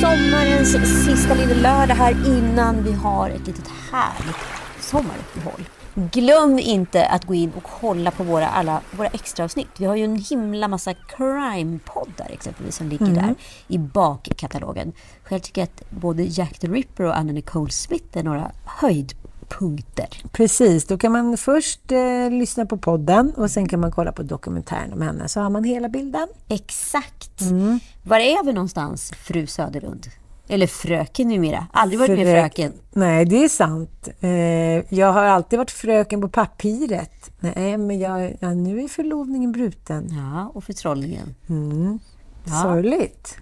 Sommarens sista lilla lördag här innan vi har ett litet härligt sommaruppehåll. Glöm inte att gå in och kolla på våra, alla våra extraavsnitt. Vi har ju en himla massa crime-poddar exempelvis som ligger där i bakkatalogen. Själv tycker jag att både Jack the Ripper och Anna Nicole Smith är några höjdpunkter. Precis, då kan man först eh, lyssna på podden och sen kan man kolla på dokumentären om henne. Så har man hela bilden. Exakt. Var är vi någonstans, fru Söderlund? Eller fröken numera. Aldrig varit med Frö- fröken. Nej, det är sant. Eh, jag har alltid varit fröken på pappret. Nej, men jag, ja, nu är förlovningen bruten. Ja, och förtrollningen. Ja. Sorgligt.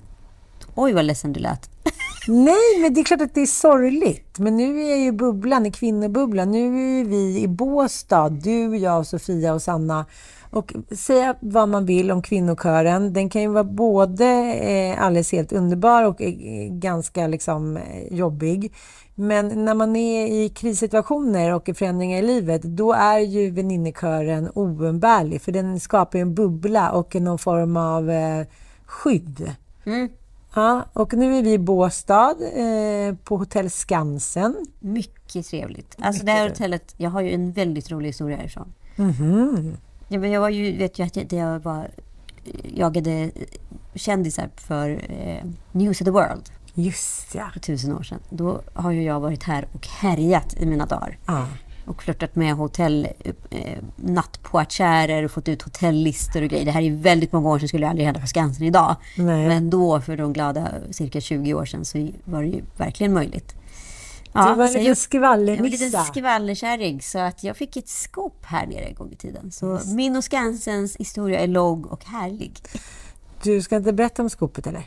Oj, vad ledsen du lät. Nej, men det är klart att det är sorgligt. Men nu är jag ju bubblan, i kvinnobubblan. Nu är vi i Båstad, du, jag, Sofia och Sanna. Och säga vad man vill om kvinnokören. Den kan ju vara både eh, alldeles helt underbar och eh, ganska liksom, eh, jobbig. Men när man är i krissituationer och i förändringar i livet, då är ju väninnekören oumbärlig. För den skapar ju en bubbla och någon form av eh, skydd. Mm. Ja, och nu är vi i Båstad eh, på Hotell Skansen. Mycket trevligt. Alltså det här hotellet, jag har ju en väldigt rolig historia härifrån. Mhm. Ja, men jag var ju, vet ju att jag, jag var, jagade kändisar för eh, News of the World Just ja. för tusen år sedan. Då har ju jag varit här och härjat i mina dagar. ja. Och flörtat med hotell, eh, nattpoatärer och fått ut hotellistor och grejer. Det här är väldigt många år sedan, skulle aldrig hända på Skansen idag. Nej. Men då, för de glada cirka 20 år sedan, så var det ju verkligen möjligt. Du var en liten jag var en liten skvallerkärring, så att jag fick ett skop här nere en gång i tiden. Så min och Skansens historia är lång och härlig. Du ska inte berätta om skopet eller?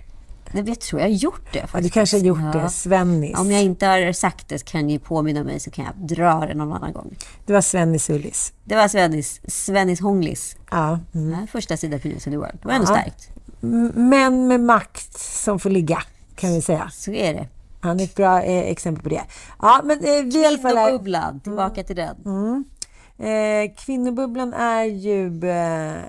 Nej, Jag tror jag har gjort det Ja, faktiskt. du kanske har gjort Ja. det. Svennis. Om jag inte har sagt det kan ni påminna mig så kan jag dra det någon annan gång. Det var Svennis Ullis. Det var Svennis, Svennis Hånglis. Ja. Mm. Första sidan på News of the World. Det var ändå Ja. starkt. M- Män med makt som får ligga, kan vi säga. Så är det. Han är ett bra eh, exempel på det. Ja, men eh, vi i alla fall. Kvinnobubblan, tillbaka till den. Eh, kvinnobubblan är ju... Eh,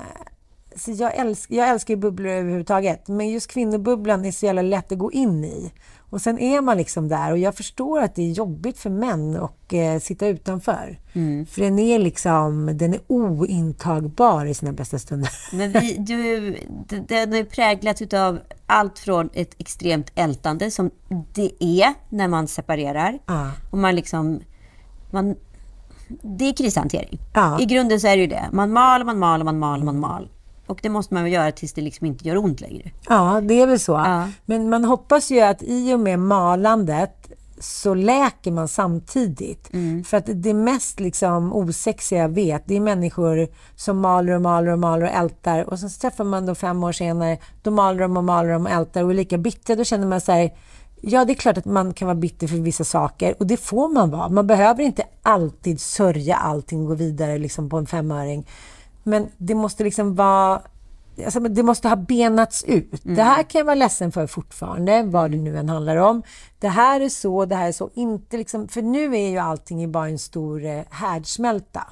så jag, älsk, jag älskar ju bubblor överhuvudtaget, men just kvinnobubblan är så jävla lätt att gå in i. Och sen är man liksom där och jag förstår att det är jobbigt för män att eh, sitta utanför. För den är liksom, den är ointagbar i sina bästa stunder. Men vi, du, den är präglat utav allt från ett extremt ältande som det är när man separerar. Ja. Och man liksom... Man, det är krishantering. Ja. I grunden så är det ju det. Man mal, man mal, man mal, man mal. Och det måste man väl göra tills det liksom inte gör ont längre. Ja, det är väl så. Ja. Men man hoppas ju att i och med malandet så läker man samtidigt. Mm. För att det mest liksom osexiga jag vet, det är människor som maler och maler och maler och ältar och sen träffar man då fem år senare, då maler de och maler de och ältar och är lika bittra. Då känner man så här, ja det är klart att man kan vara bitter för vissa saker och det får man vara. Man behöver inte alltid sörja allting och gå vidare liksom på en femöring. Men det måste liksom vara Alltså, det måste ha benats ut. Det här kan jag vara ledsen för fortfarande, vad det nu än handlar om. Det här är så, det här är så. Inte liksom, för nu är ju allting bara en stor eh, härdsmälta.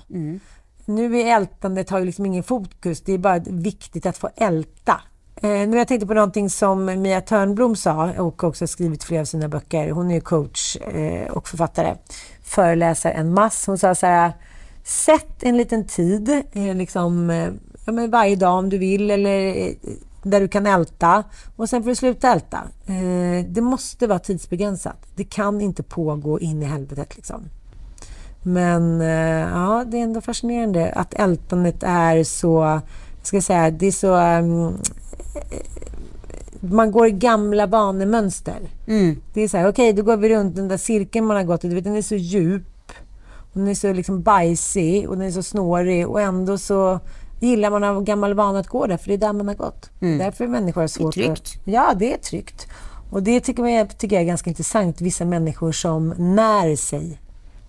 Nu är ältandet har ju liksom ingen fokus. Det är bara viktigt att få älta. Eh, nu jag tänkte på någonting som Mia Törnblom sa och också skrivit flera av sina böcker. Hon är coach eh, och författare. Föreläser en mass. Hon sa så här. Sätt en liten tid, eh, liksom, eh, ja, men varje dag om du vill eller eh, där du kan älta och sen får du sluta älta. Det måste vara tidsbegränsat. Det kan inte pågå in i helvetet liksom. Men ja, det är ändå fascinerande att ältandet är så, jag ska säga, det är så um, man går i gamla vanemönster. Mm. Det är så här, okej, okay, då går vi runt den där cirkeln man har gått i. Du vet, den är så djup. Den är så liksom bajsig och den är så snårig och ändå så gillar man av gammal vana att gå där, för det är där man har gått. Mm. Därför är människor svårt Det är tryggt. Att, ja, det är tryggt. Och det tycker jag, tycker jag är ganska intressant. Vissa människor som när sig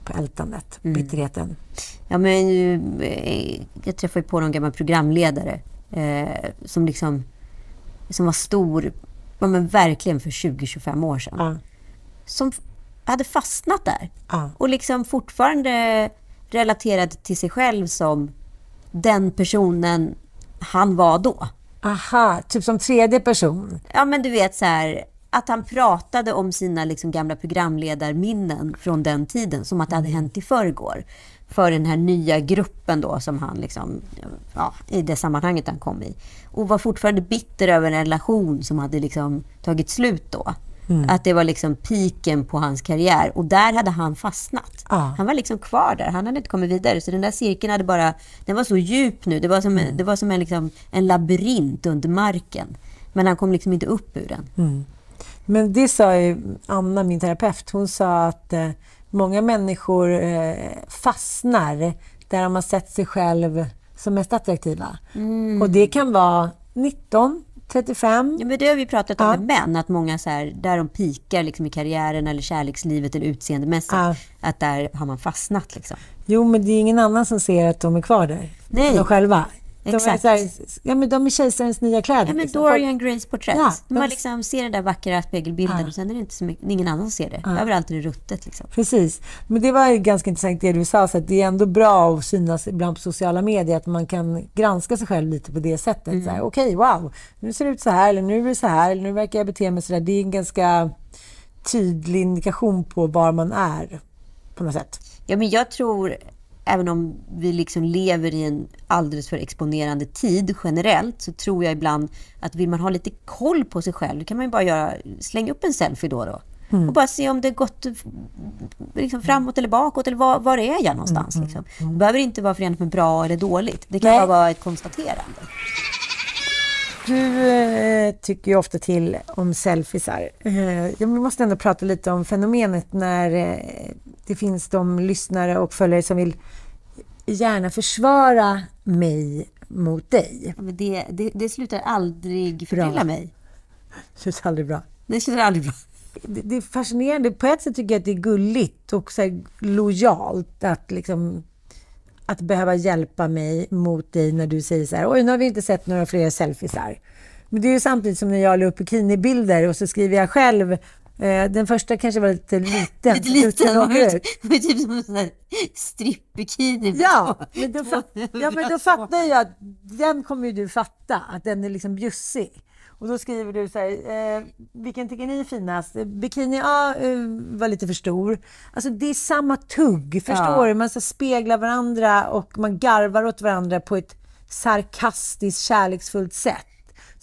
på ältandet, Mm. bitterheten. Ja, men eh, jag träffade på någon gammal programledare eh, som liksom som var stor, ja, men verkligen för 20-25 år sedan. Ja. Som hade fastnat där. Ja. Och liksom fortfarande relaterade till sig själv som den personen han var då. Aha, typ som tredje person. Ja, men du vet så här att han pratade om sina liksom gamla programledarminnen från den tiden som att det hade hänt i förrgår. För den här nya gruppen då som han liksom, ja, i det sammanhanget han kom i. Och var fortfarande bitter över en relation som hade liksom tagit slut då. Att det var liksom piken på hans karriär och där hade han fastnat. Ja. Han var liksom kvar där, han hade inte kommit vidare. Så den där cirkeln hade bara, den var så djup nu. Det var som, en, det var som en, liksom, en labyrint under marken. Men han kom liksom inte upp ur den. Men det sa ju Anna, min terapeut, hon sa att eh, många människor eh, fastnar där de har sett sig själv som mest attraktiva. Och det kan vara 19, 35. Ja, men det har vi pratat om Ja. med män, att många så här, där de pikar liksom i karriären eller kärlekslivet eller utseendemässigt, Ja. att där har man fastnat. Liksom. Jo, men det är ingen annan som ser att de är kvar där. Nej. De själva. De är, Exakt. här, ja, men de är kejsarens nya kläder. Ja, men liksom. Dorian Grays porträtt. Ja, man de- liksom ser den där vackra spegelbilden Ja. och sen är det inte så mycket, ingen annan ser det. Överallt är det ruttet. Liksom. Precis. Men det var ju ganska intressant det du sa, så att det är ändå bra att synas ibland på sociala medier, att man kan granska sig själv lite på det sättet. Mm. Okej, wow, nu ser det ut så här, eller nu är det så här, eller nu verkar jag bete mig så där. Det är en ganska tydlig indikation på var man är, på något sätt. Ja, men jag tror, även om vi liksom lever i en alldeles för exponerande tid generellt, så tror jag ibland att vill man ha lite koll på sig själv, då kan man ju bara göra, slänga upp en selfie då och då. Och bara se om det gått liksom framåt eller bakåt, eller var, var är jag någonstans? Liksom. Det behöver inte vara förenat med bra eller dåligt. Det kan Nej. bara vara ett konstaterande. Du eh, tycker ju ofta till om selfiesar. Eh, ja, vi måste ändå prata lite om fenomenet när eh, det finns de lyssnare och följare som vill gärna försvara mig mot dig. Men det, det, det slutar aldrig förtrylla mig. Det är aldrig bra. Det slutar aldrig bra. Det, det är fascinerande. På ett sätt tycker jag att det är gulligt och så lojalt att liksom att behöva hjälpa mig mot dig när du säger så här, oj nu har vi inte sett några fler selfiesar. Men det är ju samtidigt som när jag la upp bikinibilder och så skriver jag själv eh, den första kanske var lite liten. Lite liten. Det är typ som en sån här strippbikini. Ja, men då, ja, men då fattar jag att den kommer ju du fatta, att den är liksom bjussig. Och då skriver du så här, eh, vilken tycker ni är finast? Bikini, ja, eh, var lite för stor. Alltså det är samma tugg, förstår Ja. du? Man så speglar varandra och man garvar åt varandra på ett sarkastiskt, kärleksfullt sätt.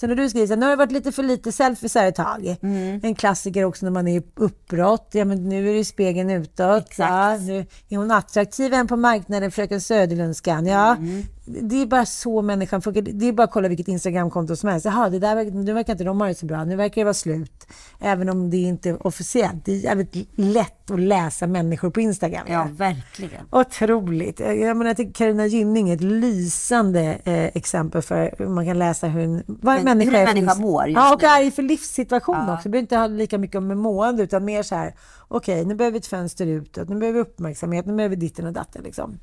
Så när du skriver så här, nu har det varit lite för lite selfies här ett tag. Mm. En klassiker också när man är i uppbrott. Ja, men nu är det spegeln utåt. Exakt. Ja, nu är hon attraktiv än på marknaden, fröken Söderlundskan. Ja, Mm. Det är bara så människan funkar. Det är bara att kolla vilket Instagramkonto som helst. Jaha, det där, nu verkar inte de ha det så bra. Nu verkar det vara slut. Även om det inte är officiellt. Det är jävligt lätt att läsa människor på Instagram. Ja, verkligen. Otroligt. Jag menar, jag tycker Carina Gynning är ett lysande eh, exempel för hur man kan läsa hur en, vad en Men människa hur en är människa livs- mår just Ja, och är i för livssituation också. Det behöver inte ha lika mycket med mående utan mer så här, okej, nu behöver vi ett fönster utåt, nu behöver vi uppmärksamhet, nu behöver vi ditten och datten liksom.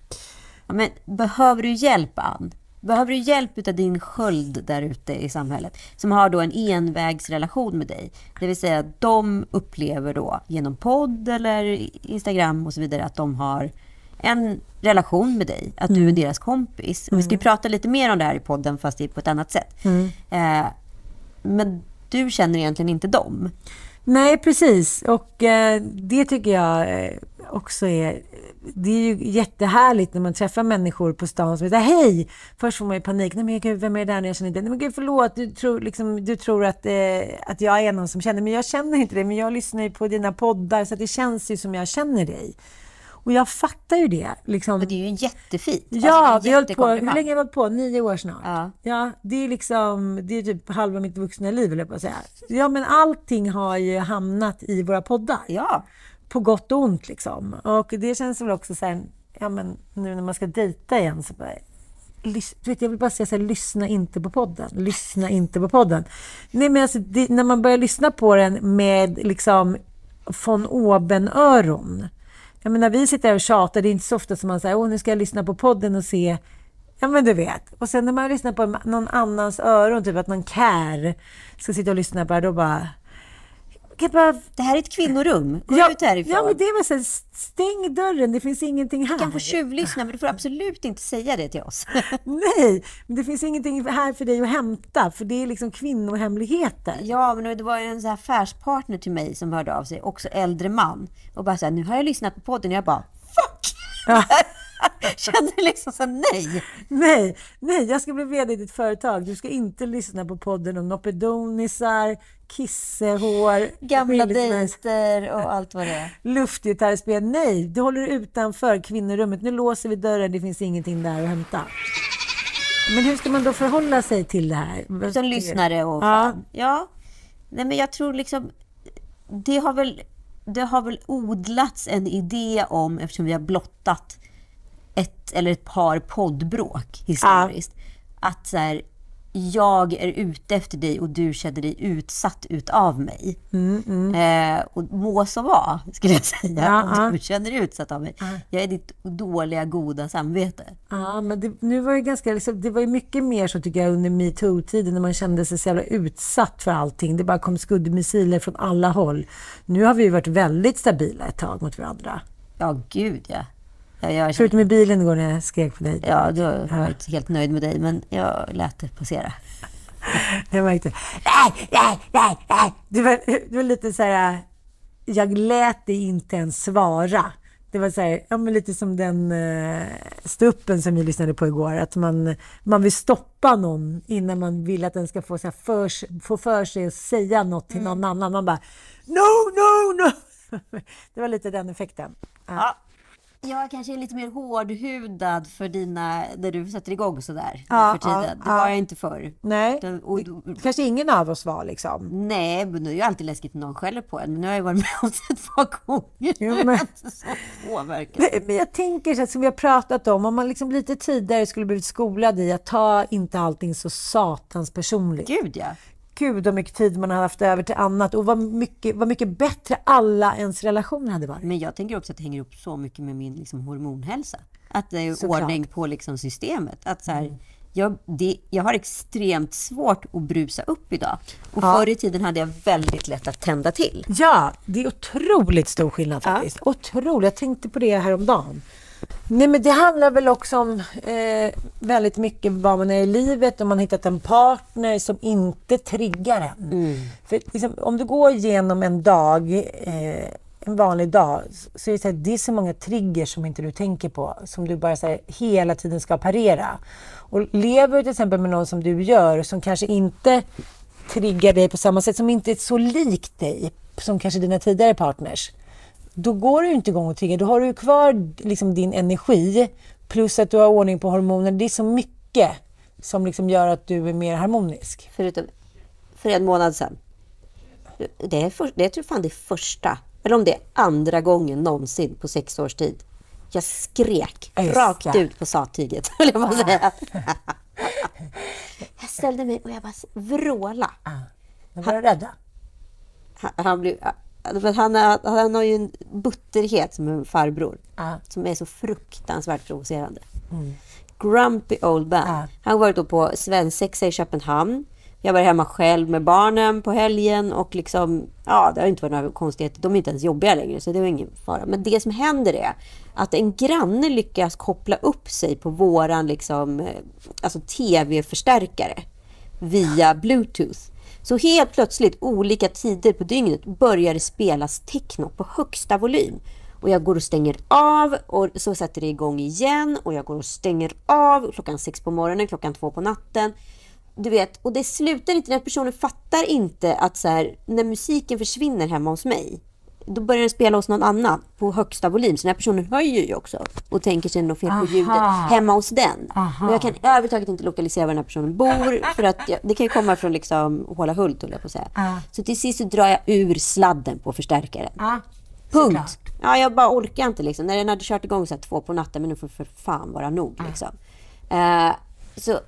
Ja, men behöver du hjälp, Ann? Behöver du hjälp av din sköld där ute i samhället som har då en envägsrelation med dig? Det vill säga de upplever då genom podd eller Instagram och så vidare att de har en relation med dig, att du är deras kompis. Och vi ska ju prata lite mer om det här i podden fast på ett annat sätt. Eh, men du känner egentligen inte dem. Nej, precis. Och eh, det tycker jag eh, också är... Det är ju jättehärligt när man träffar människor på stan som säger hej! Först får man ju panik. Nej men gud, vem är det där jag känner inte? Nej men gud, förlåt. Du tror, liksom, du tror att, eh, att jag är någon som känner Men jag känner inte det. Men jag lyssnar ju på dina poddar så det känns ju som jag känner dig. Och jag fattar ju det. Liksom. Och det är ju jättefint. Ja, alltså, vi höll på, hur länge har vi hållit på? Nio år snart. Ja. ja. det är liksom, det är typ halva mitt vuxna liv, vill jag på att säga. Ja, men allting har ju hamnat i våra poddar. Ja. På gott och ont liksom. Och det känns väl också så här, ja men nu när man ska dejta igen så bara, lys, du vet, jag vill bara säga så här, lyssna inte på podden. Lyssna inte på podden. Nej men alltså, det, när man börjar lyssna på den med liksom von oben-öron jag menar, vi sitter här och tjatar, det är inte så ofta som man säger åh nu ska jag lyssna på podden och se Ja men du vet. Och sen när man lyssnar på någon annans öron, typ att någon kär ska sitta och lyssna på det, då bara bara... Det här är ett kvinnorum. Gå ja, ut härifrån. Ja, men det var så här, stäng dörren. Det finns ingenting här. Du kan få tjuvlyssna, men du får absolut inte säga det till oss. Nej, men det finns ingenting här för dig att hämta, för det är liksom kvinnohemligheter. Ja, men det var en så affärspartner till mig som hörde av sig, också äldre man, och bara så här, nu har jag lyssnat på podden, och jag bara, fuck! Ja. kände liksom så nej. Nej, nej, jag ska bli vd i ditt företag. Du ska inte lyssna på podden om noppedonisar, kissehår, gamla dejter och allt vad det är. Luftgitarrspel. Nej, du håller utanför kvinnorummet. Nu låser vi dörren, det finns ingenting där att hämta. Men hur ska man då förhålla sig till det här? Som lyssnare och fan. Ja. ja. Nej, men jag tror liksom... Det har väl det har väl odlats en idé om, eftersom vi har blottat ett eller ett par poddbråk historiskt. Ja. Att så här, jag är ute efter dig och du känner dig utsatt utav mig. Mm, mm. Eh, och må så vara, skulle jag säga. Ja, om du känner dig utsatt av mig. Ja. Jag är ditt dåliga, goda samvete. Ja, men det, nu var det, ganska, liksom, det var ju mycket mer så tycker jag under metoo-tiden när man kände sig så jävla utsatt för allting. Det bara kom skuddmissiler från alla håll. Nu har vi ju varit väldigt stabila ett tag mot varandra. Ja, gud ja. Jag, Förutom i bilen igår när jag skrek på dig. Ja, då var jag inte helt nöjd med dig, men jag lät det passera. jag märkte. Nej, nej, nej, nej. Det var, det var lite så här... Jag lät dig inte ens svara. Det var så här, ja, men lite som den uh, stuppen som vi lyssnade på igår. Att man, man vill stoppa någon innan man vill att den ska få, så för, få för sig att säga något till någon mm. annan. Man bara No, no, no! det var lite den effekten. Ja. Jag kanske är lite mer hårdhudad för dina, när du sätter igång sådär ja, för tiden. Ja, det var jag inte förr. Nej, Den, och, och, kanske ingen av oss var liksom. Nej, men det är ju alltid läskigt när någon skäller på en. Men nu har jag varit med om det ett par gånger. Jo, men, så Nej, men jag tänker så att som vi har pratat om, om man liksom lite tidigare skulle blivit skolad i att ta inte allting så satans personligt. Gud ja. Gud vad mycket tid man har haft över till annat och vad mycket, vad mycket bättre alla ens relationer hade varit. Men jag tänker också att det hänger upp så mycket med min liksom, hormonhälsa. Att det är Såklart. ordning på liksom, systemet. Att så här, mm. jag, det, jag har extremt svårt att brusa upp idag. Och ja. förr i tiden hade jag väldigt lätt att tända till. Ja, det är otroligt stor skillnad faktiskt. Ja. Otroligt. Jag tänkte på det häromdagen. Nej, men det handlar väl också om eh, väldigt mycket vad man är i livet, om man hittat en partner som inte triggar en. Mm. För liksom, om du går igenom en dag, eh, en vanlig dag, så är det, så här, det är så många triggers som inte du tänker på, som du bara så här, hela tiden ska parera. Och lever du till exempel med någon som du gör, som kanske inte triggar dig på samma sätt, som inte är så lik dig, som kanske dina tidigare partners, då går du inte igång och triggar. Då har du kvar liksom din energi plus att du har ordning på hormoner. Det är så mycket som liksom gör att du är mer harmonisk. Förutom för en månad sedan. Det är, för, det är tror fan det är första, eller om det är andra gången någonsin på sex års tid. Jag skrek Just, rakt ut på sattyget, vill jag bara säga. jag ställde mig och jag bara vråla. Ah. Men var rädda? Han, han, blev, för han, har, han har ju en butterhet som en farbror. Ah. Som är så fruktansvärt provocerande. Mm. Grumpy old man. Ah. Han har varit på svensexa i Köpenhamn. Jag var hemma själv med barnen på helgen och liksom, ja, det har inte varit några konstigheter. De är inte ens jobbiga längre, så det var ingen fara. Men det som händer är att en granne lyckas koppla upp sig på våran liksom, alltså tv-förstärkare via bluetooth. Så helt plötsligt, olika tider på dygnet, börjar det spelas techno på högsta volym. Och jag går och stänger av och så sätter det igång igen och jag går och stänger av klockan sex på morgonen, klockan två på natten. Du vet, och det slutar inte, den här personen fattar inte att så här, när musiken försvinner hemma hos mig, då börjar den spela hos någon annan på högsta volym. Så den här personen höjer ju också och tänker sig något fel på ljudet hemma hos den. Och jag kan överhuvudtaget inte lokalisera var den här personen bor. För att jag, det kan ju komma från liksom Håla Hult, höll jag på att säga. Så till sist så drar jag ur sladden på förstärkaren. Ja, Punkt. Ja, jag bara orkar inte liksom. När den hade kört igång så två på natten, men nu får för fan vara nog liksom. Eh, så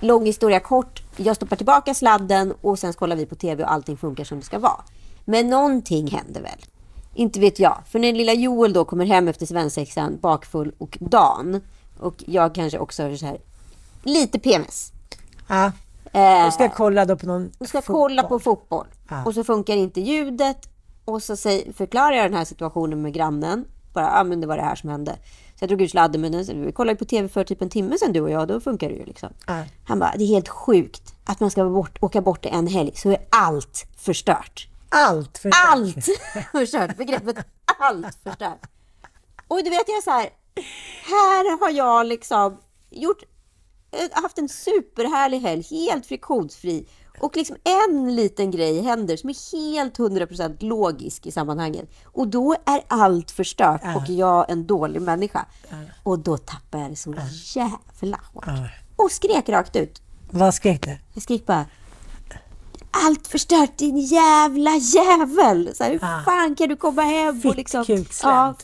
lång historia kort. Jag stoppar tillbaka sladden och sen kollar vi på TV och allting funkar som det ska vara. Men någonting händer väl. Inte vet jag. För när lilla Joel då kommer hem efter svensexan bakfull och dan och jag kanske också har så här lite PMS. Ja. Eh, Du ska kolla då på någon jag ska fotboll. kolla på fotboll. Ja. Och så funkar inte ljudet. Och så förklarar jag den här situationen med grannen. Bara, ja men det var det här som hände. Så jag drog ur sladden, men vi kollade på TV för typ en timme sedan du och jag. Då funkar det ju liksom. Ja. Han bara, det är helt sjukt att man ska bort, åka bort en helg så är allt förstört. Allt för Allt förstört. Begreppet allt förstört. Och du vet, jag så här. Här har jag liksom gjort, eh, haft en superhärlig helg, helt friktionsfri. Och liksom en liten grej händer som är helt 100% logisk i sammanhanget. Och då är allt förstört och jag en dålig människa. Och då tappar jag det så jävla hårt. Och skrek rakt ut. Vad skrek du? Jag skrek bara allt förstört din jävla jävel! Så här, hur Ah. fan kan du komma hem och liksom... Fittkuksslem, Ja,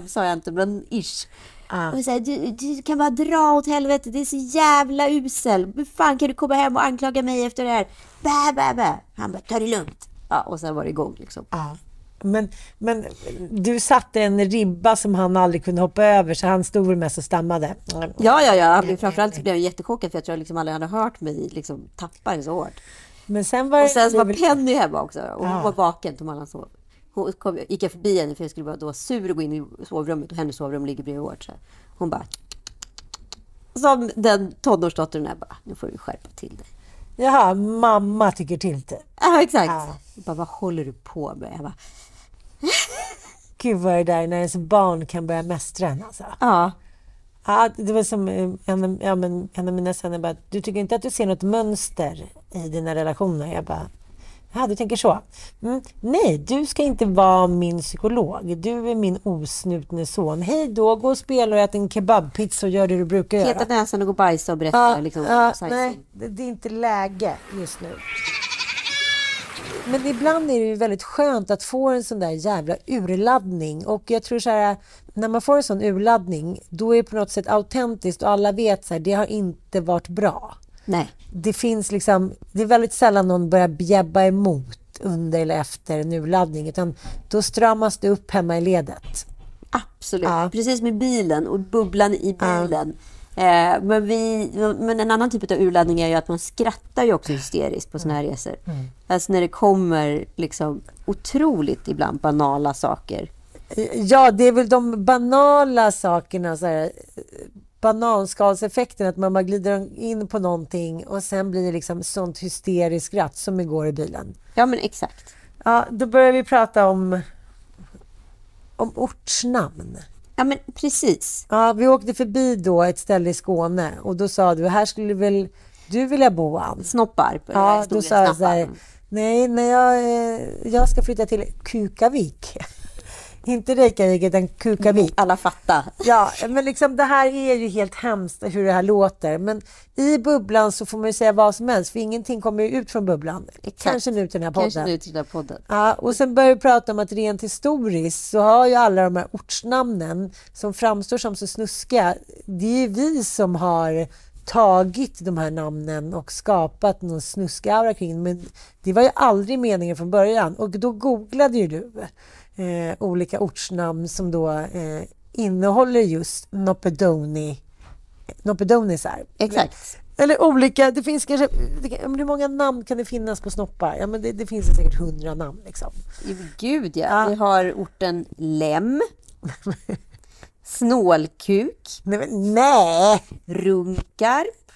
typ. sa jag inte, men ish. Ah. Och så här, du, du kan bara dra åt helvete, det är så jävla usel. Hur fan kan du komma hem och anklaga mig efter det här? Bä, bä, bä. Han bara, ta det lugnt. Ja, och sen var det igång liksom. Ja. Men, men du satte en ribba som han aldrig kunde hoppa över så han stod väl mest och stammade. Ja, ja, ja. Framförallt så blev jag jättechockad för jag tror jag liksom aldrig hade hört mig liksom tappa det så hårt. Men sen var Och sen så var väl- Penny hemma också och hon Ja. var vaken som alla sov. Hon kom, gick jag förbi henne för jag skulle vara då sur och gå in i sovrummet och hennes sovrum ligger bredvid vårt. Så hon bara... Som den tonårsdottern är bara, nu får du skärpa till dig. Jaha, mamma tycker till det. Ja, exakt. Ja. Jag bara, vad håller du på med? Jag bara, Gud vad det där när ens barn kan börja mästra en alltså. ja. Ja, det var som eh, en, ja, men en av mina söner bara, du tycker inte att du ser något mönster i dina relationer? Jag bara, ja du tänker så. Mm, nej, du ska inte vara min psykolog. Du är min osnutne son. Hej då, gå och spela och ät en kebabpizza och gör det du brukar göra. Peta näsan och gå och bajsa och berätta. Ja, liksom, ja, nej, det, det är inte läge just nu. Men ibland är det ju väldigt skönt att få en sån där jävla urladdning. Och jag tror så här, när man får en sån urladdning, då är det på något sätt autentiskt och alla vet så här, det har inte varit bra. nej. Det finns liksom, det är väldigt sällan någon börjar bjäbba emot under eller efter en urladdning, utan då stramas det upp hemma i ledet. Absolut. Ja. Precis med bilen och bubblan i bilen. Eh, men, vi, men en annan typ av urladdning är ju att man skrattar ju också hysteriskt på såna här resor. Alltså när det kommer liksom otroligt ibland banala saker. Ja, det är väl de banala sakerna, så här, bananskalseffekten, att man bara glider in på någonting och sen blir det liksom sånt hysteriskt skratt som igår i bilen. Ja men exakt. Ja, då börjar vi prata om, om ortsnamn. Ja men precis. Ja, vi åkte förbi då ett ställe i Skåne och då sa du, här skulle väl du vilja bo, Ann? Snopparp. Ja, då sa jag så här, nej, när jag, eh, jag ska flytta till Kukavik. Inte Reykjavik, utan Kukavik. Alla fattar. Ja, men liksom det här är ju helt hemskt hur det här låter. Men i bubblan så får man ju säga vad som helst, för ingenting kommer ju ut från bubblan. Kanske nu till den här podden. Kanske nu till den här podden. Ja, och sen börjar vi prata om att rent historiskt så har ju alla de här ortsnamnen som framstår som så snuskiga, det är ju vi som har tagit de här namnen och skapat någon snuskig aura kring men det var ju aldrig meningen från början. Och då googlade ju du eh, olika ortsnamn som då eh, innehåller just Nopedoni, Nopedonisar. Exakt. Eller olika, det finns kanske, det hur många namn kan det finnas på snoppar? Ja, men det, det finns säkert hundra namn liksom. Gud ja. Ja. Vi har orten Lem. Snålkuk. Nej, men, nej. Runkarp.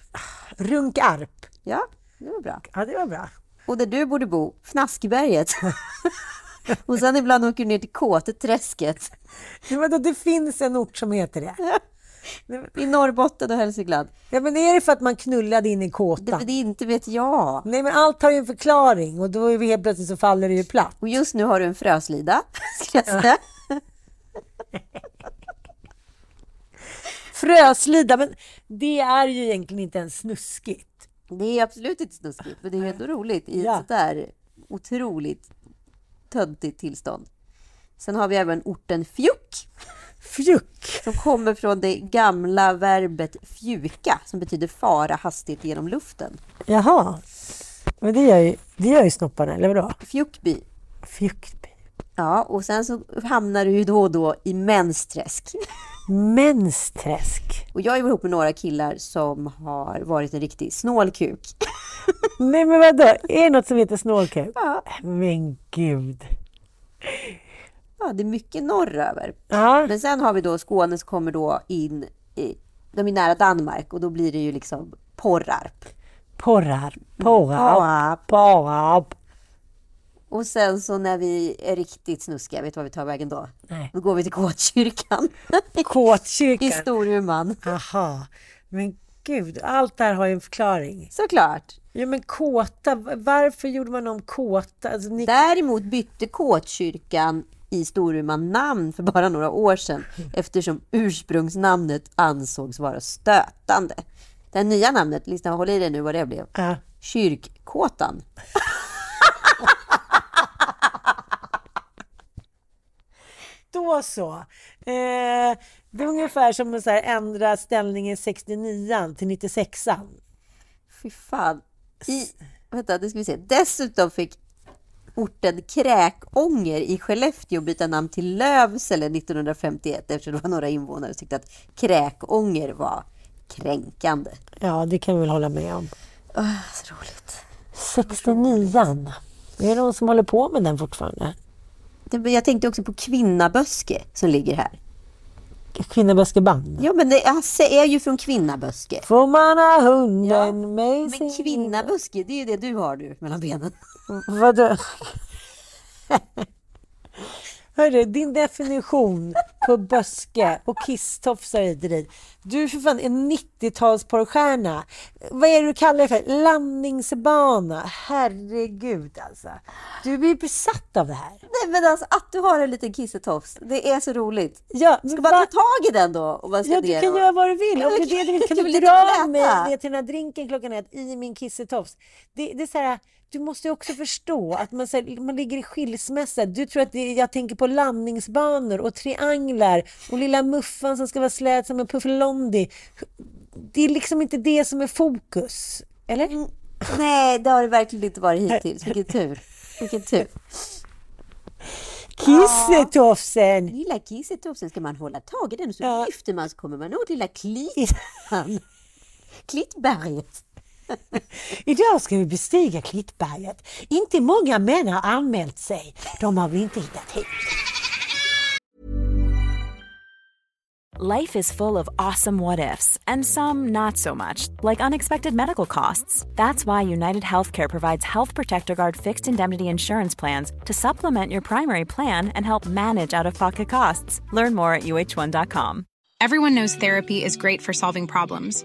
Runkarp. Ja. Det var bra. Ja, det var bra. Och där du borde bo, Fnaskberget. och sen ibland åker du ner till Kåteträsket Men vadå, det finns en ort som heter det. i Norrbotten och Hälsingland. Ja, men är det för att man knullade in i Det, kåtan? det inte vet jag. Nej, men allt har ju en förklaring och då är vi helt plötsligt så faller det ju platt. Och just nu har du en fröslida, ska jag säga. Fröslida, men det är ju egentligen inte ens snuskigt. Det är absolut inte snuskigt, men det är ändå roligt i ett Ja. sånt där otroligt töntigt tillstånd. Sen har vi även orten Fjuck Fjuck! som kommer från det gamla verbet fjuka som betyder fara hastigt genom luften. Jaha. Men det gör ju, det gör ju snopparna, eller vadå? Fjuckby. Fjuckby. Ja, och sen så hamnar du ju då och då i mensträsk. Mensträsk. Och jag är ihop med några killar som har varit en riktig snålkuk. Nej men vadå, är det något som heter snålkuk? Ja. Men gud. Ja, det är mycket norröver. Ja, Men sen har vi då Skåne som kommer då in i, de är nära Danmark och då blir det ju liksom Porrarp. porrar, porrar, Porrarp. Och sen så när vi är riktigt snuskiga, vet du vad vi tar vägen då? Nej. Då går vi till Kåtkyrkan i Kåtkyrkan. Storuman. Jaha. Men gud, allt det här har ju en förklaring. Såklart. Ja men kåta, varför gjorde man om kåta? Alltså, ni... Däremot bytte Kåtkyrkan i Storuman namn för bara några år sedan eftersom ursprungsnamnet ansågs vara stötande. Det nya namnet, lyssna håll i dig nu vad det blev. Ja. Kyrkkåtan. Då så. Eh, det är ungefär som att ändra ställningen 69 till 96 Fy fan. I, vänta, det ska vi se. Dessutom fick orten Kräkånger i Skellefteå byta namn till Lövsele 1951 eftersom det var några invånare som tyckte att Kräkånger var kränkande. Ja, det kan vi väl hålla med om. Åh, så roligt. 69 Är det någon som håller på med den fortfarande? Jag tänkte också på Kvinnaböske som ligger här. Kvinnaböskeband? Ja, men det, Hasse är ju från Kvinnaböske. Får man ha hunden med Men sin... Kvinnaböske, det är ju det du har du mellan benen. Vadå? Hörru, din definition på böske och kisstofsar hit och dit. Du är för fan en 90-talsporrstjärna. Vad är det du kallar det för? Landningsbana. Herregud alltså. Du blir besatt av det här. Nej, men alltså att du har en liten kissetofs, det är så roligt. Ja, Ska man va- ta tag i den då? Man ska Ja, du ner kan och- göra vad du vill. Om det kan du dra mig ner till den här drinken klockan ett i min kissetofs. Det, det är så här, du måste ju också förstå att man, här, man ligger i skilsmässa. Du tror att det, jag tänker på landningsbanor och trianglar och lilla muffan som ska vara slät som en puffelondi. Det är liksom inte det som är fokus. Eller? Mm. Nej, det har det verkligen inte varit hittills. Vilken tur. Vilken tur. Kissetofsen! Lilla kissetofsen ska man hålla tag i den och så Ja. lyfter man så kommer man åt lilla klittan. Klittberget. Idag ska vi bestiga Klittberget. Inte många män har anmält sig. De har vi inte hittat hit. Life is full of awesome what ifs, and some not so much, like unexpected medical costs. That's why United Healthcare provides Health Protector Guard fixed indemnity insurance plans to supplement your primary plan and help manage out of pocket costs. Learn more at uh1.com. Everyone knows therapy is great for solving problems,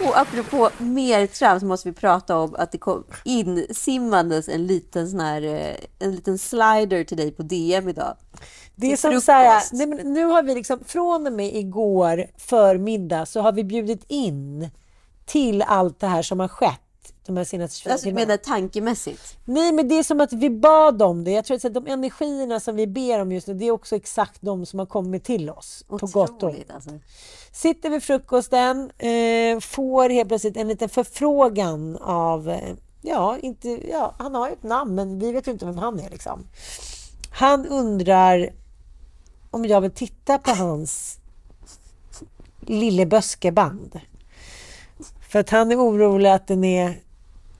Och apropå mer trams måste vi prata om att det kom insimmandes en liten sån här, eh, en liten slider till dig på DM idag. Det är som så här, nej men nu har vi liksom, från och med igår förmiddag så har vi bjudit in till allt det här som har skett de här senaste 24 Alltså du menar tankemässigt? Nej, men det är som att vi bad om det. Jag tror att de energierna som vi ber om just nu, det är också exakt de som har kommit till oss. På gott och ont. Otroligt alltså. Sitter vid frukosten, eh, får helt plötsligt en liten förfrågan av eh, ja, inte, ja, han har ju ett namn, men vi vet ju inte vem han är. Liksom. Han undrar om jag vill titta på hans lilleböskeband. För att han är orolig att den är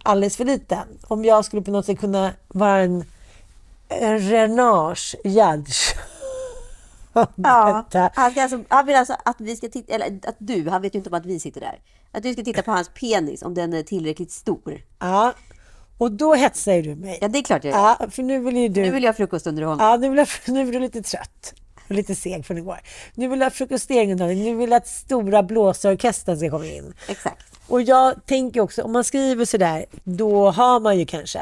alldeles för liten. Om jag skulle på något sätt kunna vara en, en renage judge. Ja, han, ska alltså, han vill alltså att vi ska titta, eller att du, han vet ju inte om att vi sitter där. Att du ska titta på hans penis, om den är tillräckligt stor. Ja, och då hetsar du mig. Ja, det är klart jag gör. Ja, för nu vill ju du... Nu vill jag ha frukostunderhållning. Ja, nu, vill jag, nu är du lite trött. Och lite seg från igår. Nu vill jag ha frukostering Nu vill jag att stora blåsorkestern ska komma in. Exakt. Och jag tänker också, om man skriver sådär, då har man ju kanske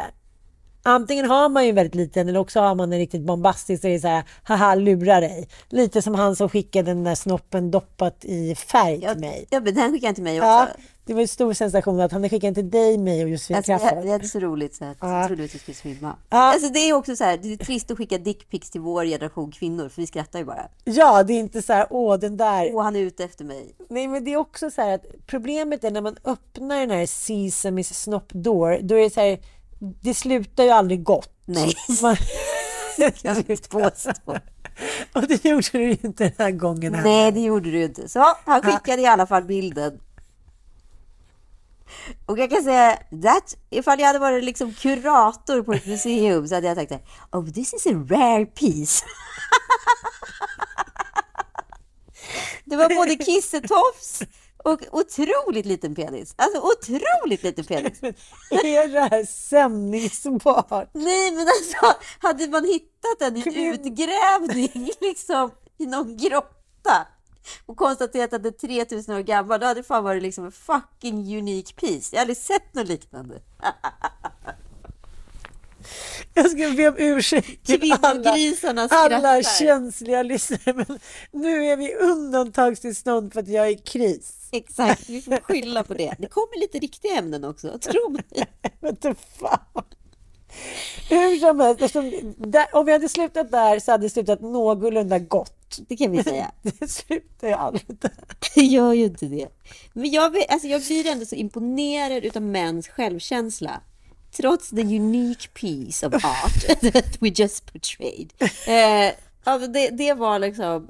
Antingen har man ju en väldigt liten eller också har man en riktigt bombastisk och det är så här, haha lura dig. Lite som han som skickade den där snoppen doppat i färg till mig. Ja, men den skickade han till mig också. Ja, det var en stor sensation att han skickade till dig, mig och Josefin alltså, Crafoord. Det är så roligt så att ja. jag trodde att jag skulle svimma. Ja. Alltså, det är också så här, det är trist att skicka dickpics till vår generation kvinnor för vi skrattar ju bara. Ja, det är inte så här, åh den där. Åh, han är ute efter mig. Nej, men det är också så här att problemet är när man öppnar den här Sesame's Snop Door, då är det så här, det slutar ju aldrig gott. Nej. Man... jag vill påstå. Och det gjorde du inte den här gången. Här. Nej, det gjorde du inte. Så han skickade i alla fall bilden. Och jag kan säga, that, ifall jag hade varit liksom kurator på ett museum så hade jag sagt Oh, this is a rare piece. det var både kissetofs och otroligt liten penis. Alltså otroligt liten penis. är det här sändningsbart? Nej, men alltså hade man hittat den i en utgrävning liksom i någon grotta och konstaterat att det är 3000 år gammal, då hade det fan varit liksom en fucking unique piece. Jag har aldrig sett något liknande. Jag ska be om ursäkt till alla, alla känsliga lyssnare, men nu är vi undantagstillstånd för att jag är i kris. Exakt, vi får skylla på det. Det kommer lite riktiga ämnen också, tro mig. Vete fan. Hur som helst, där, om vi hade slutat där så hade det slutat någorlunda gott. Det kan vi säga. Det slutar ju aldrig där. Det gör ju inte det. Men jag, alltså jag blir ändå så imponerad av mäns självkänsla trots the unique piece of art that we just portrayed. Eh, alltså det, det var liksom...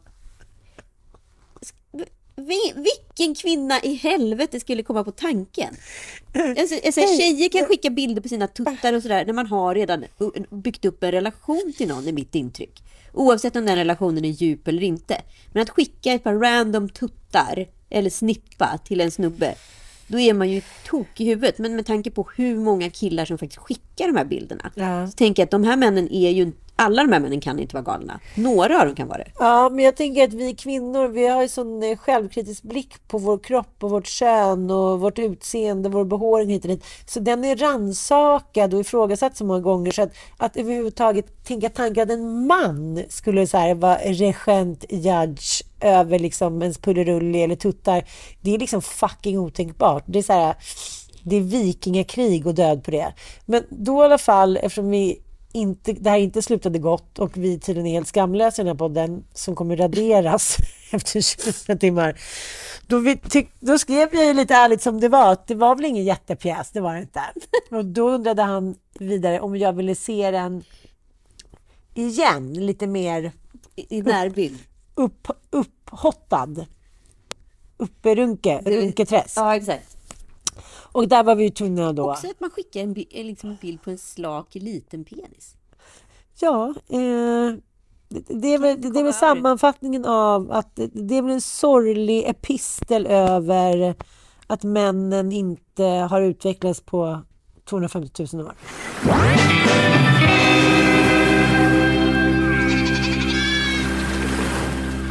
Vilken kvinna i helvete skulle komma på tanken? Alltså, alltså, tjejer kan skicka bilder på sina tuttar och sådär när man har redan byggt upp en relation till någon, är mitt intryck. Oavsett om den relationen är djup eller inte. Men att skicka ett par random tuttar eller snippa till en snubbe då är man ju tok i huvudet. Men med tanke på hur många killar som faktiskt skickar de här bilderna. Ja. Så tänker jag att de här männen är ju alla de här männen kan inte vara galna. Några av dem kan vara det. Ja, men jag tänker att vi kvinnor, vi har ju sån eh, självkritisk blick på vår kropp och vårt kön och vårt utseende, vår behåring hit och dit. Så den är ransakad och ifrågasatt så många gånger så att, att överhuvudtaget tänka tanken att en man skulle så här, vara regent, judge över liksom ens pullerulli eller tuttar. Det är liksom fucking otänkbart. Det är så här, det är vikingakrig och död på det. Men då i alla fall, eftersom vi inte, det här inte slutade gott och vi tydligen är helt skamlösa i den här podden som kommer raderas efter 24 timmar. Då, vi tyck, då skrev jag ju lite ärligt som det var att det var väl ingen jättepjäs, det var det inte. Och då undrade han vidare om jag ville se den igen, lite mer i närbild. Upp, upphottad. Upperunke, runketräsk. Ja, exakt. Och där var vi tvungna då... Också att man skickar en, liksom en bild på en slak liten penis. Ja, eh, det, är väl, det är väl sammanfattningen av att det är väl en sorglig epistel över att männen inte har utvecklats på 250 000 år.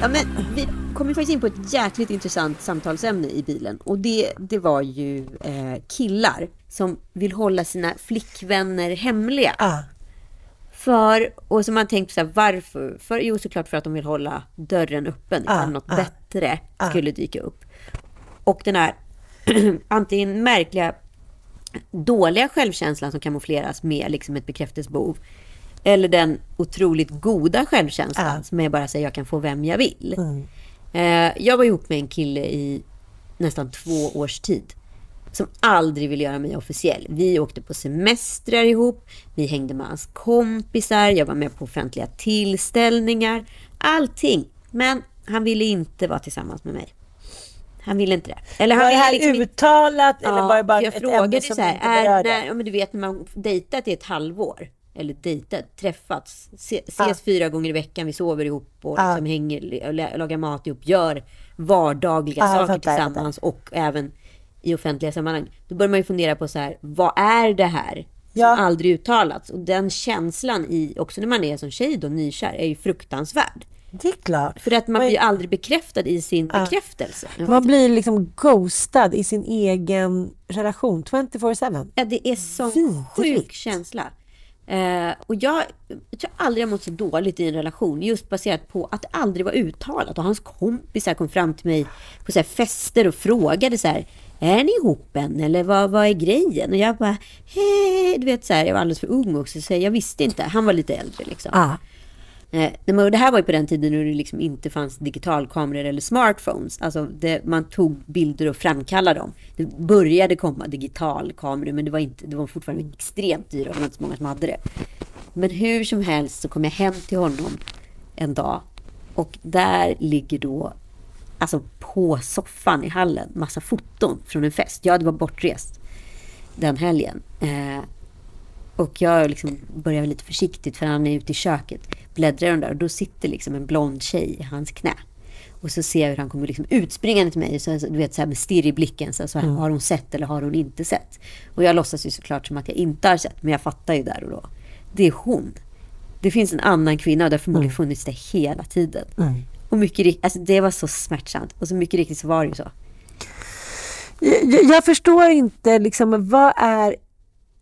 Ja, men vi kom ju faktiskt in på ett jäkligt intressant samtalsämne i bilen. Och det, det var ju eh, killar som vill hålla sina flickvänner hemliga. Ah. För, och som man tänkt så här, varför? För, jo, såklart för att de vill hålla dörren öppen ifall ah, något ah, bättre ah. skulle dyka upp. Och den här antingen märkliga, dåliga självkänslan som kamoufleras med liksom ett bekräftelsebehov eller den otroligt goda självkänslan ja. som är bara säger jag kan få vem jag vill. Mm. Eh, jag var ihop med en kille i nästan två års tid. som aldrig ville göra mig officiell. Vi åkte på semestrar ihop, vi hängde med hans kompisar, jag var med på offentliga tillställningar, allting. Men han ville inte vara tillsammans med mig. Han ville inte det. Eller han var det här liksom uttalat eller var det bara jag ett frågade ämne som så här, inte är, berörde? när, ja, men du vet när man dejtat i ett halvår. Eller dejtat, träffats, se, ses fyra gånger i veckan, vi sover ihop och Ja. liksom hänger, lagar mat ihop, gör vardagliga Ja, jag saker fattar, tillsammans och även i offentliga sammanhang. Då börjar man ju fundera på så här, vad är det här? Ja. Som aldrig uttalats. Och den känslan i, också när man är som tjej då, nykär, är ju fruktansvärd. Det är klart. För att man Men- blir aldrig bekräftad i sin bekräftelse. Man blir liksom ghostad i sin egen relation 24-7. Ja, det är så Vidrigt. sjuk känsla. Eh, och jag, jag tror aldrig jag mått så dåligt i en relation, just baserat på att det aldrig var uttalat. Och hans kompisar kom fram till mig på så här fester och frågade så här, är ni ihop än? Eller vad, vad är grejen? Och jag bara, hej, du vet så här, jag var alldeles för ung också, så jag visste inte. Han var lite äldre liksom. Ah. Eh, det här var ju på den tiden när det liksom inte fanns digitalkameror eller smartphones. Alltså det, man tog bilder och framkallade dem. Det började komma digitalkameror men det var, inte, det var fortfarande extremt dyra. Det var inte så många som hade det. Men hur som helst så kom jag hem till honom en dag. Och där ligger då, alltså på soffan i hallen, massa foton från en fest. Jag hade varit bortrest den helgen. Eh, och jag liksom börjar lite försiktigt för han är ute i köket. Bläddrar de där och då sitter liksom en blond tjej i hans knä. Och så ser jag hur han kommer liksom utspringande till mig. Så, du vet så här med stirr i blicken. Så, så här, Har hon sett eller har hon inte sett? Och jag låtsas ju såklart som att jag inte har sett. Men jag fattar ju där och då. Det är hon. Det finns en annan kvinna och det har förmodligen funnits det hela tiden. Och mycket alltså det var så smärtsamt. Och så mycket riktigt så var det ju så. Jag, jag förstår inte liksom, vad är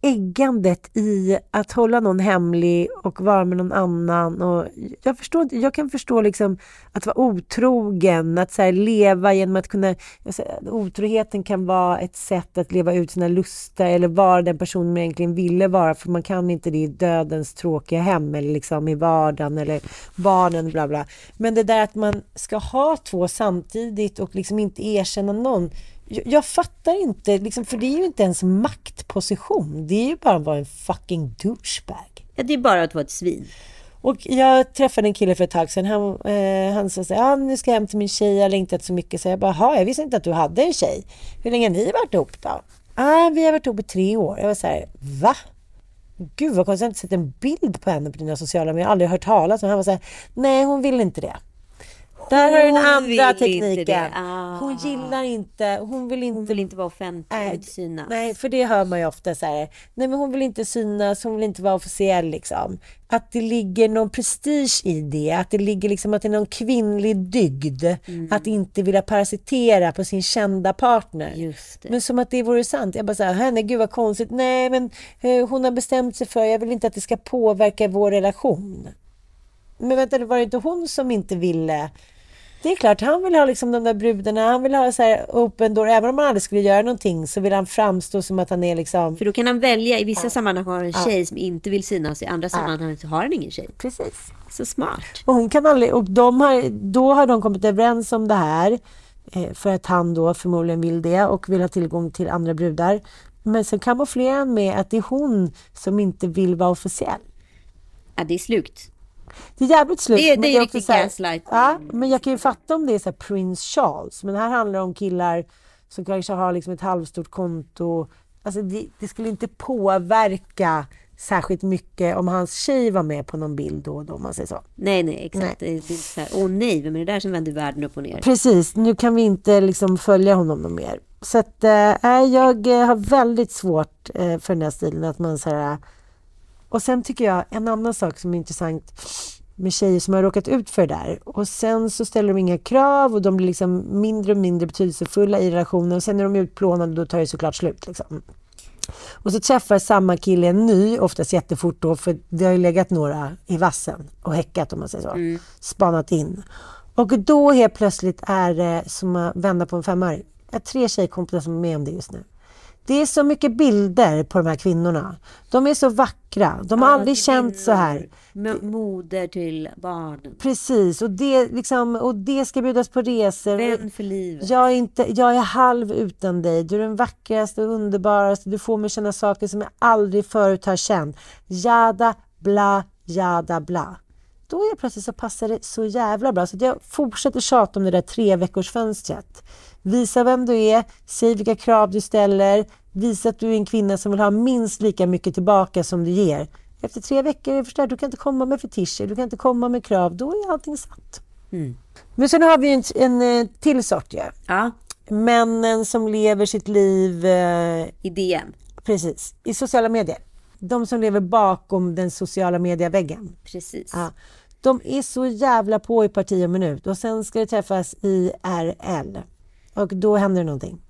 äggandet i att hålla någon hemlig och vara med någon annan. Och jag, förstår jag kan förstå liksom att vara otrogen, att så här, leva genom att kunna... jag säger, Otroheten kan vara ett sätt att leva ut sina lustar eller vara den person man egentligen ville vara för man kan inte det i dödens tråkiga hem eller liksom i vardagen eller barnen bla bla. Men det där att man ska ha två samtidigt och liksom inte erkänna någon jag, jag fattar inte, liksom, för det är ju inte ens maktposition. Det är ju bara att vara en fucking douchebag. Ja, det är bara att vara ett svin. Och jag träffade en kille för ett tag sedan. Han, eh, han sa så här, ah, nu ska jag hem till min tjej, jag har längtat så mycket. Så jag bara, "Ha, jag visste inte att du hade en tjej. Hur länge har ni varit ihop då? Ah, vi har varit ihop i tre år. Jag var så här, va? Gud vad konstigt, jag har inte sett en bild på henne på dina sociala medier. Jag har aldrig hört talas om Han var så här, nej hon vill inte det. Där har du den andra tekniken. Ah. Hon gillar inte, hon vill inte Hon vill inte vara offentlig Nej, synas. nej, för det hör man ju ofta så här. Nej, men hon vill inte synas, hon vill inte vara officiell liksom. Att det ligger någon prestige i det, att det ligger liksom att det är någon kvinnlig dygd. Mm. Att inte vilja parasitera på sin kända partner. Men som att det vore sant. Jag bara så här, nej gud vad konstigt. Nej, men eh, hon har bestämt sig för, jag vill inte att det ska påverka vår relation. Men vänta, det var det inte hon som inte ville? Det är klart, han vill ha liksom de där brudarna, han vill ha så här open door. Även om han aldrig skulle göra någonting så vill han framstå som att han är liksom... För då kan han välja, i vissa sammanhang har han en tjej som inte vill synas, i andra sammanhang har han ingen tjej. Precis. Så smart. Och hon kan aldrig, och de har, då har de kommit överens om det här. Eh, för att han då förmodligen vill det och vill ha tillgång till andra brudar. Men sen kamouflerar han med att det är hon som inte vill vara officiell. Ja, det är slukt. Det är jävligt slut. Det men det är riktigt gaslighting. Ja, men jag kan ju fatta om det är så Prince Charles. Men här handlar det om killar som kanske har liksom ett halvstort konto. Alltså det, det skulle inte påverka särskilt mycket om hans tjej var med på någon bild då och då, om man säger så. Nej, nej, exakt. Det är det är så här, åh nej, vem är det där som vänder världen upp och ner? Precis, nu kan vi inte liksom följa honom mer. Så att, äh, jag eh, har väldigt svårt äh, för den här stilen att man så här, Och sen tycker jag en annan sak som är intressant med tjejer som har råkat ut för det där och sen så ställer de inga krav och de blir liksom mindre och mindre betydelsefulla i relationen och sen är de utplånade och då tar det såklart slut liksom. Och så träffar samma kille en ny, oftast jättefort då, för det har ju legat några i vassen och häckat om man säger så. Spanat in. Och då helt plötsligt är det som att vända på en femöring. Jag har tre tjejkompisar som är med om det just nu. Det är så mycket bilder på de här kvinnorna. De är så vackra. De har aldrig känt så här. Moder till barnen. Precis, och det, liksom, och det ska bjudas på resor. Vän för livet. Jag är, inte, jag är halv utan dig. Du är den vackraste och underbaraste. Du får mig känna saker som jag aldrig förut har känt. Jada, bla, jada, bla. Då är plötsligt så passar det så jävla bra. Så jag fortsätter tjata om det där tre veckors fönstret. Visa vem du är, säg vilka krav du ställer, visa att du är en kvinna som vill ha minst lika mycket tillbaka som du ger. Efter tre veckor är det förstört. Du kan inte komma med fetischer, du kan inte komma med krav. Då är allting satt. Mm. Men sen har vi en, en eh, till sort ju. Ja, Männen som lever sitt liv eh, i DM. precis, i sociala medier. De som lever bakom den sociala medieväggen. Precis. Ja. De är så jävla på i parti och minut och sen ska det träffas IRL. Och då händer det någonting.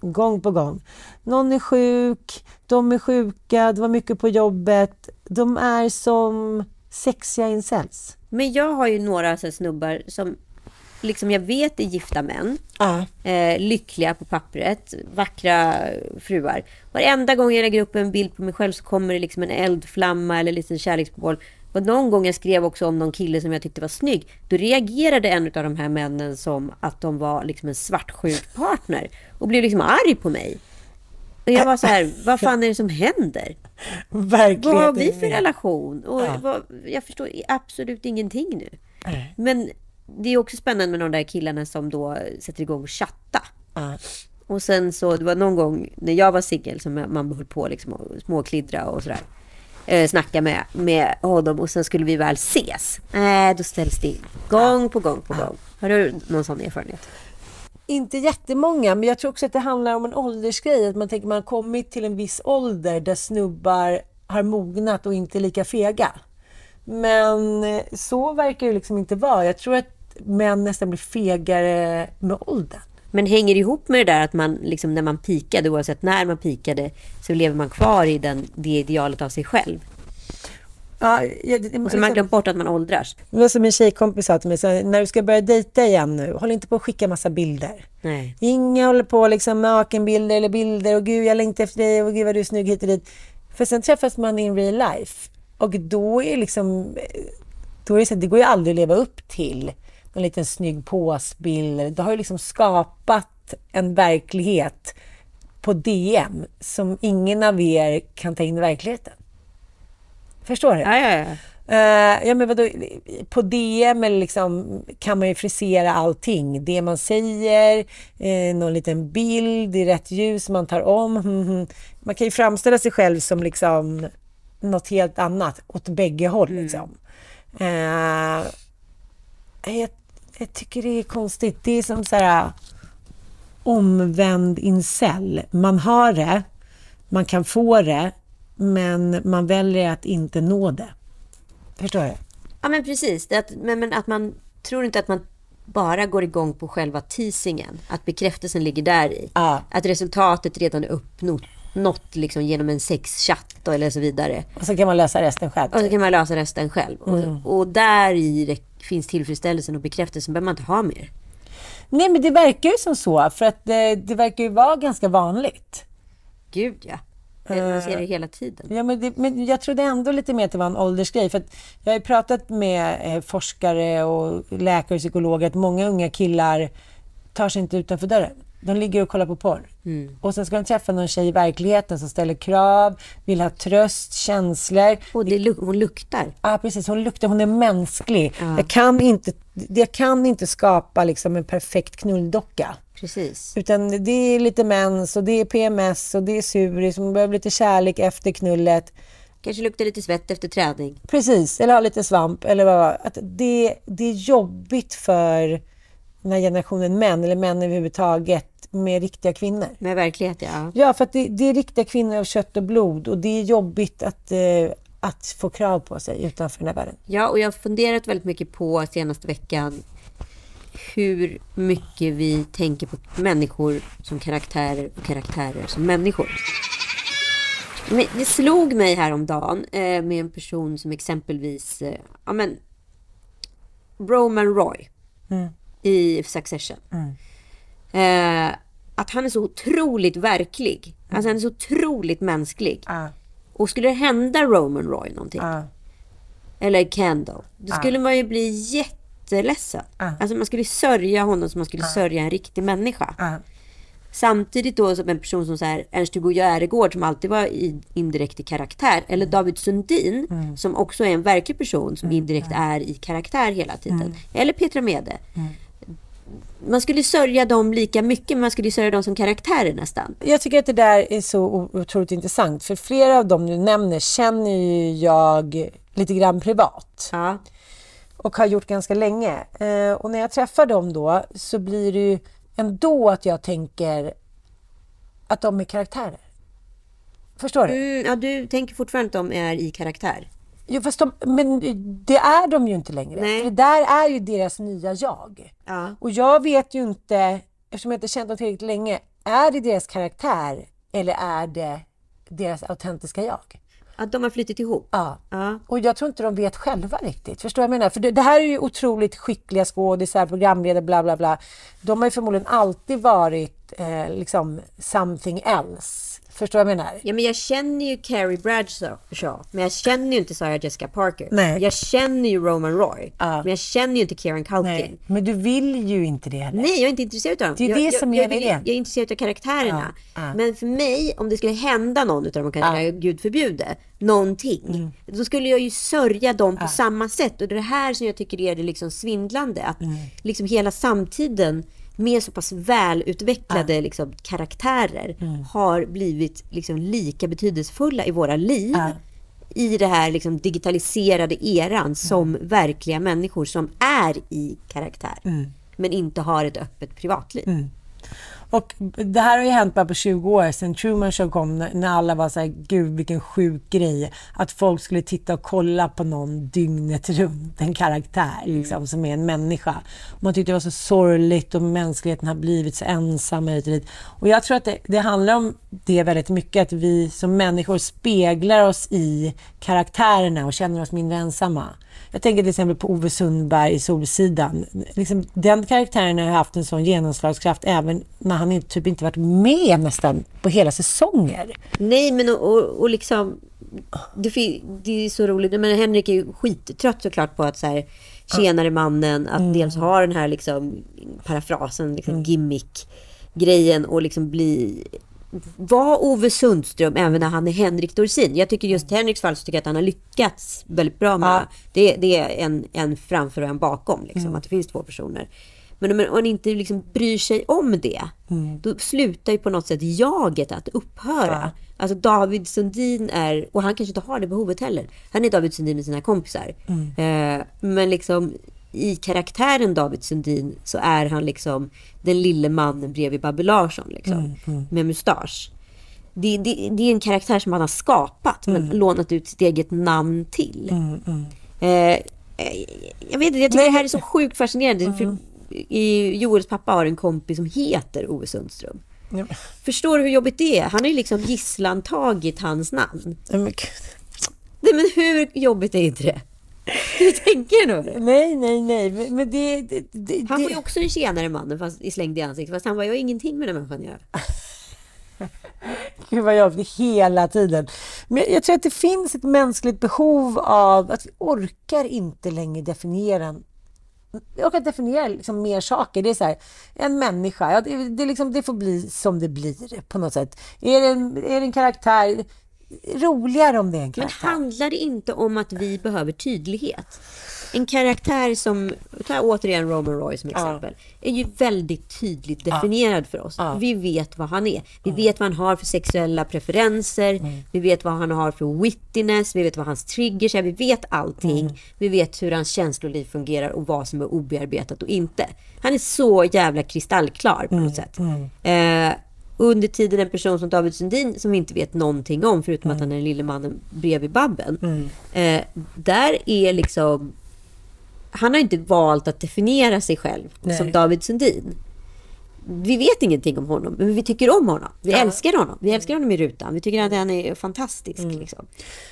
Gång på gång. Någon är sjuk, de är sjuka, det var mycket på jobbet. De är som sexiga incels. Men jag har ju några så snubbar som liksom jag vet är gifta män. Ja. Eh, lyckliga på pappret, vackra fruar. Varenda gång jag lägger upp en bild på mig själv så kommer det liksom en eldflamma eller en liten kärleksboll. Och någon gång jag skrev också om någon kille som jag tyckte var snygg. Då reagerade en av de här männen som att de var liksom en svartsjuk partner. Och blev liksom arg på mig. Och jag var så här, vad fan är det som händer? Verkligen. Vad har vi för relation? Och vad, jag förstår absolut ingenting nu. Men det är också spännande med de där killarna som då sätter igång och chatta. Ja. Och sen så, det var någon gång när jag var singel som man höll på liksom och småklidra och sådär. Eh, snacka med, med honom och sen skulle vi väl ses. Nej, då ställs det in. Gång på gång på gång. Har du någon sån erfarenhet? Inte jättemånga, men jag tror också att det handlar om en åldersgrej. Att man tänker man har kommit till en viss ålder där snubbar har mognat och inte är lika fega. Men eh, så verkar det liksom inte vara. Jag tror att män nästan blir fegare med åldern. Men hänger ihop med det där att man liksom när man pikade, oavsett när man pikade, så lever man kvar i den, det idealet av sig själv? Ja, jag, det, Och så har man glömt bort att man åldras. det var som en tjejkompis sa till mig, så när du ska börja dejta igen nu, håll inte på att skicka massa bilder. Nej. Inga håller på liksom nakenbilder eller bilder och gud jag längtar efter dig och gud vad du är snygg hit och dit. För sen träffas man in real life och då är liksom, då är det så det går ju aldrig att leva upp till en liten snygg påsbild. Du har ju liksom skapat en verklighet på DM som ingen av er kan ta in i verkligheten. Förstår du? Ja, ja, ja. Eh, ja, men vadå? På DM liksom, kan man ju frisera allting. Det man säger, eh, någon liten bild i rätt ljus man tar om. hmm. Man kan ju framställa sig själv som liksom något helt annat åt bägge håll. Liksom. Eh, jag, jag tycker det är konstigt. Det är som så här omvänd incel. Man har det, man kan få det, men man väljer att inte nå det. Förstår du? Ja, men precis. Det att, men, men att man tror inte att man bara går igång på själva teasingen. Att bekräftelsen ligger där i. Ja. Att resultatet redan är uppnått nått liksom genom en sexchatt eller så vidare. Och så kan man lösa resten själv. Och så kan man lösa resten själv. Och, och där i det finns tillfredsställelsen och bekräftelsen behöver man inte ha mer. Nej, men det verkar ju som så, för att det, det verkar ju vara ganska vanligt. Gud ja. Man ser det hela tiden. Ja, men, det, men jag trodde ändå lite mer att det var en åldersgrej. För att jag har ju pratat med eh, forskare och läkare och psykologer att många unga killar tar sig inte utanför dörren. De ligger och kollar på porr. Och sen ska de träffa någon tjej i verkligheten som ställer krav, vill ha tröst, känslor. Och det, luk- hon luktar. Ja, precis. Hon luktar, hon är mänsklig. Jag, kan inte, jag kan inte skapa liksom en perfekt knulldocka. Precis. Utan det är lite mens och det är PMS och det är suris. Man behöver lite kärlek efter knullet. Kanske luktar lite svett efter träning. Precis, eller ha lite svamp. Eller vad, att det, det är jobbigt för den här generationen män, eller män överhuvudtaget, med riktiga kvinnor. Med verklighet, ja. Ja, för att det, det är riktiga kvinnor av kött och blod och det är jobbigt att, eh, att få krav på sig utanför den här världen. Ja, och jag har funderat väldigt mycket på senaste veckan hur mycket vi tänker på människor som karaktärer och karaktärer som människor. Men det slog mig häromdagen eh, med en person som exempelvis, eh, ja men, Roman Roy i Succession. Eh, att han är så otroligt verklig Alltså han är så otroligt mänsklig. Ja. Och skulle det hända Roman Roy någonting, Ja. eller Kendall, då skulle man ju bli jätteledsen. Alltså man skulle sörja honom som man skulle sörja en riktig människa. Samtidigt då som en person som så här, Ernst-Hugo Järegård som alltid var i, indirekt i karaktär. Eller David Sundin som också är en verklig person som indirekt är i karaktär hela tiden. Eller Petra Mede. Man skulle sörja dem lika mycket men man skulle sörja dem som karaktärer nästan. Jag tycker att det där är så otroligt intressant. För flera av dem du nämner känner ju jag lite grann privat. Ja. och har gjort ganska länge. Eh, och när jag träffar dem då så blir det ju ändå att jag tänker att de är karaktärer. Förstår du? Mm, ja, du tänker fortfarande att de är i karaktär. Jo, fast de, men det är de ju inte längre. Nej. För det där är ju deras nya jag. Ja. Och jag vet ju inte, eftersom jag inte känt dem tillräckligt länge, är det deras karaktär eller är det deras autentiska jag? Att de har flyttit ihop. Ja. Ja. Och jag tror inte de vet själva riktigt. Förstår jag menar? För det, det här är ju otroligt skickliga skådisar, programledare, bla bla bla. De har ju förmodligen alltid varit eh, liksom something else. Förstår du vad jag menar? Ja, men jag känner ju Carrie Bradshaw, men jag känner ju inte Sarah Jessica Parker. Nej. Jag känner ju Roman Roy, Ja. men jag känner ju inte Kieran Culkin. Nej, Nej. men du vill ju inte det heller. jag är inte intresserad av dem. Det är jag, det jag, som är jag, hela vill- idén. jag är intresserad av karaktärerna. Ja, ja. Men för mig, om det skulle hända någon av de karaktärerna, gud förbjude, någonting. Mm. Då skulle jag ju sörja dem på samma sätt. Och det är det här som jag tycker är det liksom svindlande. Att Mm. liksom hela samtiden med så pass välutvecklade liksom, karaktärer Mm. har blivit liksom, lika betydelsefulla i våra liv. Ja. I det här liksom, digitaliserade eran Mm. som verkliga människor som är i karaktär. Mm. Men inte har ett öppet privatliv. Och det här har ju hänt bara på 20 år sedan Truman Show kom, när alla var så här, gud vilken sjuk grej. Att folk skulle titta och kolla på någon dygnet runt, en karaktär liksom, som är en människa. Man tyckte det var så sorgligt och mänskligheten har blivit så ensam hit och dit. Och jag tror att det, det handlar om det väldigt mycket, att vi som människor speglar oss i karaktärerna och känner oss mindre ensamma. Jag tänker till exempel på Ove Sundberg i Solsidan. Liksom, den karaktären har haft en sån genomslagskraft även när han inte, typ inte varit med nästan på hela säsonger. Nej, men och, och, och liksom... Det, det är så roligt. Men Henrik är ju skittrött såklart på att så här, tjenare mannen, att dels ha den här liksom parafrasen, liksom gimmick-grejen och liksom bli... Var Ove Sundström även när han är Henrik Dorsin. Jag tycker just Henriks fall så tycker jag att han har lyckats väldigt bra med Ja. det. Det är en, en framför och en bakom, liksom, att det finns två personer. Men om man inte liksom bryr sig om det, då slutar ju på något sätt jaget att upphöra. Alltså David Sundin är, och han kanske inte har det behovet heller. Han är David Sundin med sina kompisar. Eh, men liksom i karaktären David Sundin så är han liksom den lille mannen bredvid Babbe Larsson liksom, med mustasch. Det, det, det är en karaktär som han har skapat men lånat ut sitt eget namn till. Eh, eh, jag vet inte, jag tycker det här är så sjukt fascinerande. För i, Joels pappa har en kompis som heter Ove Sundström. Ja. Förstår du hur jobbigt det är? Han har ju liksom gisslantagit hans namn. Nej, men gud. Nej, men hur jobbigt är inte det? Hur tänker du nu? nej, nej, nej. Men det... det, det Han får ju också en tjänare mannen fast i slängd i ansiktet. Fast han var ju ingenting med den människan att göra. Gud vad jobbigt hela tiden. Men jag tror att det finns ett mänskligt behov av att vi orkar inte längre definiera vi orkar definiera liksom mer saker. Det är så här, en människa, ja, det, det, liksom, det får bli som det blir på något sätt. Är det en, är det en karaktär, roligare om det är en Men karaktär. handlar det inte om att vi behöver tydlighet? En karaktär som, ta återigen Roman Roy som exempel, är ju väldigt tydligt definierad för oss. Vi vet vad han är. Vi vet vad han har för sexuella preferenser, vi vet vad han har för wittiness, vi vet vad hans triggers är, vi vet allting. Vi vet hur hans känsloliv fungerar och vad som är obearbetat och inte. Han är så jävla kristallklar på något sätt. Eh, under tiden en person som David Sundin som vi inte vet någonting om förutom att han är den lille mannen bredvid Babben. Eh, där är liksom han har inte valt att definiera sig själv Nej. som David Sundin. Vi vet ingenting om honom, men vi tycker om honom. Vi älskar honom. Vi älskar honom i rutan. Vi tycker att han är fantastisk. Liksom.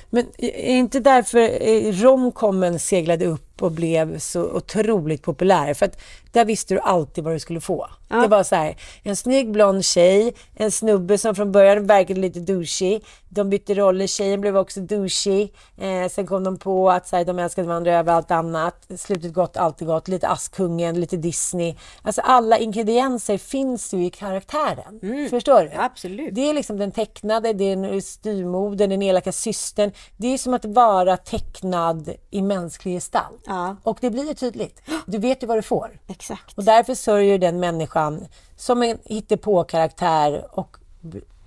Men är inte därför romcomen seglade upp upp och blev så otroligt populär. För att där visste du alltid vad du skulle få. Ja. Det var så här, en snygg blond tjej, en snubbe som från början verkade lite douchey. De bytte roller, tjejen blev också douchey. Eh, sen kom de på att så här, de älskade varandra över allt annat. Slutet gott, alltid gott. Lite Askungen, lite Disney. Alltså alla ingredienser finns ju i karaktären. Mm. Förstår du? absolut. Det är liksom den tecknade, det är styrmodern, den elaka systern. Det är som att vara tecknad i mänsklig gestalt. Ja. Och det blir ju tydligt. Du vet ju vad du får. Exakt. Och därför sörjer den människan som en hittepå-karaktär och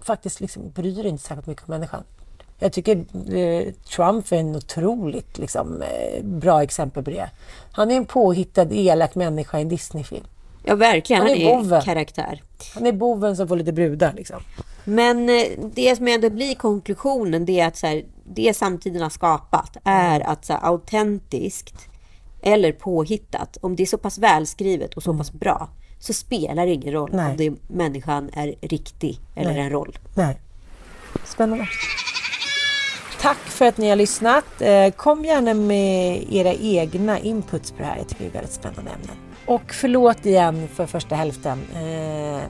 faktiskt liksom bryr inte särskilt mycket om människan. Jag tycker eh, Trump är en otroligt liksom, eh, bra exempel på det. Han är en påhittad elak människa i en Disneyfilm. Ja, verkligen. Han är, han är karaktär. Han är boven som får lite brudar. Liksom. Men eh, det som ändå blir konklusionen, det är att så här, det samtiden har skapat är att så här, autentiskt eller påhittat, om det är så pass välskrivet och så pass bra, så spelar det ingen roll Nej. om det, människan är riktig eller Nej. en roll. Nej. Spännande. Tack för att ni har lyssnat. Eh, kom gärna med era egna inputs på det här. Jag tycker det är väldigt spännande ämnen. Och förlåt igen för första hälften. Eh,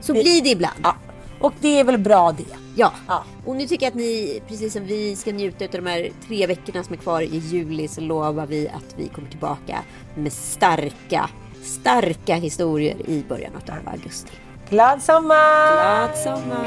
så blir det ibland. Ja. Och det är väl bra det. Ja. ja. Och nu tycker jag att ni, precis som vi, ska njuta av de här tre veckorna som är kvar i juli så lovar vi att vi kommer tillbaka med starka, starka historier i början av augusti. Glad sommar! Glad sommar!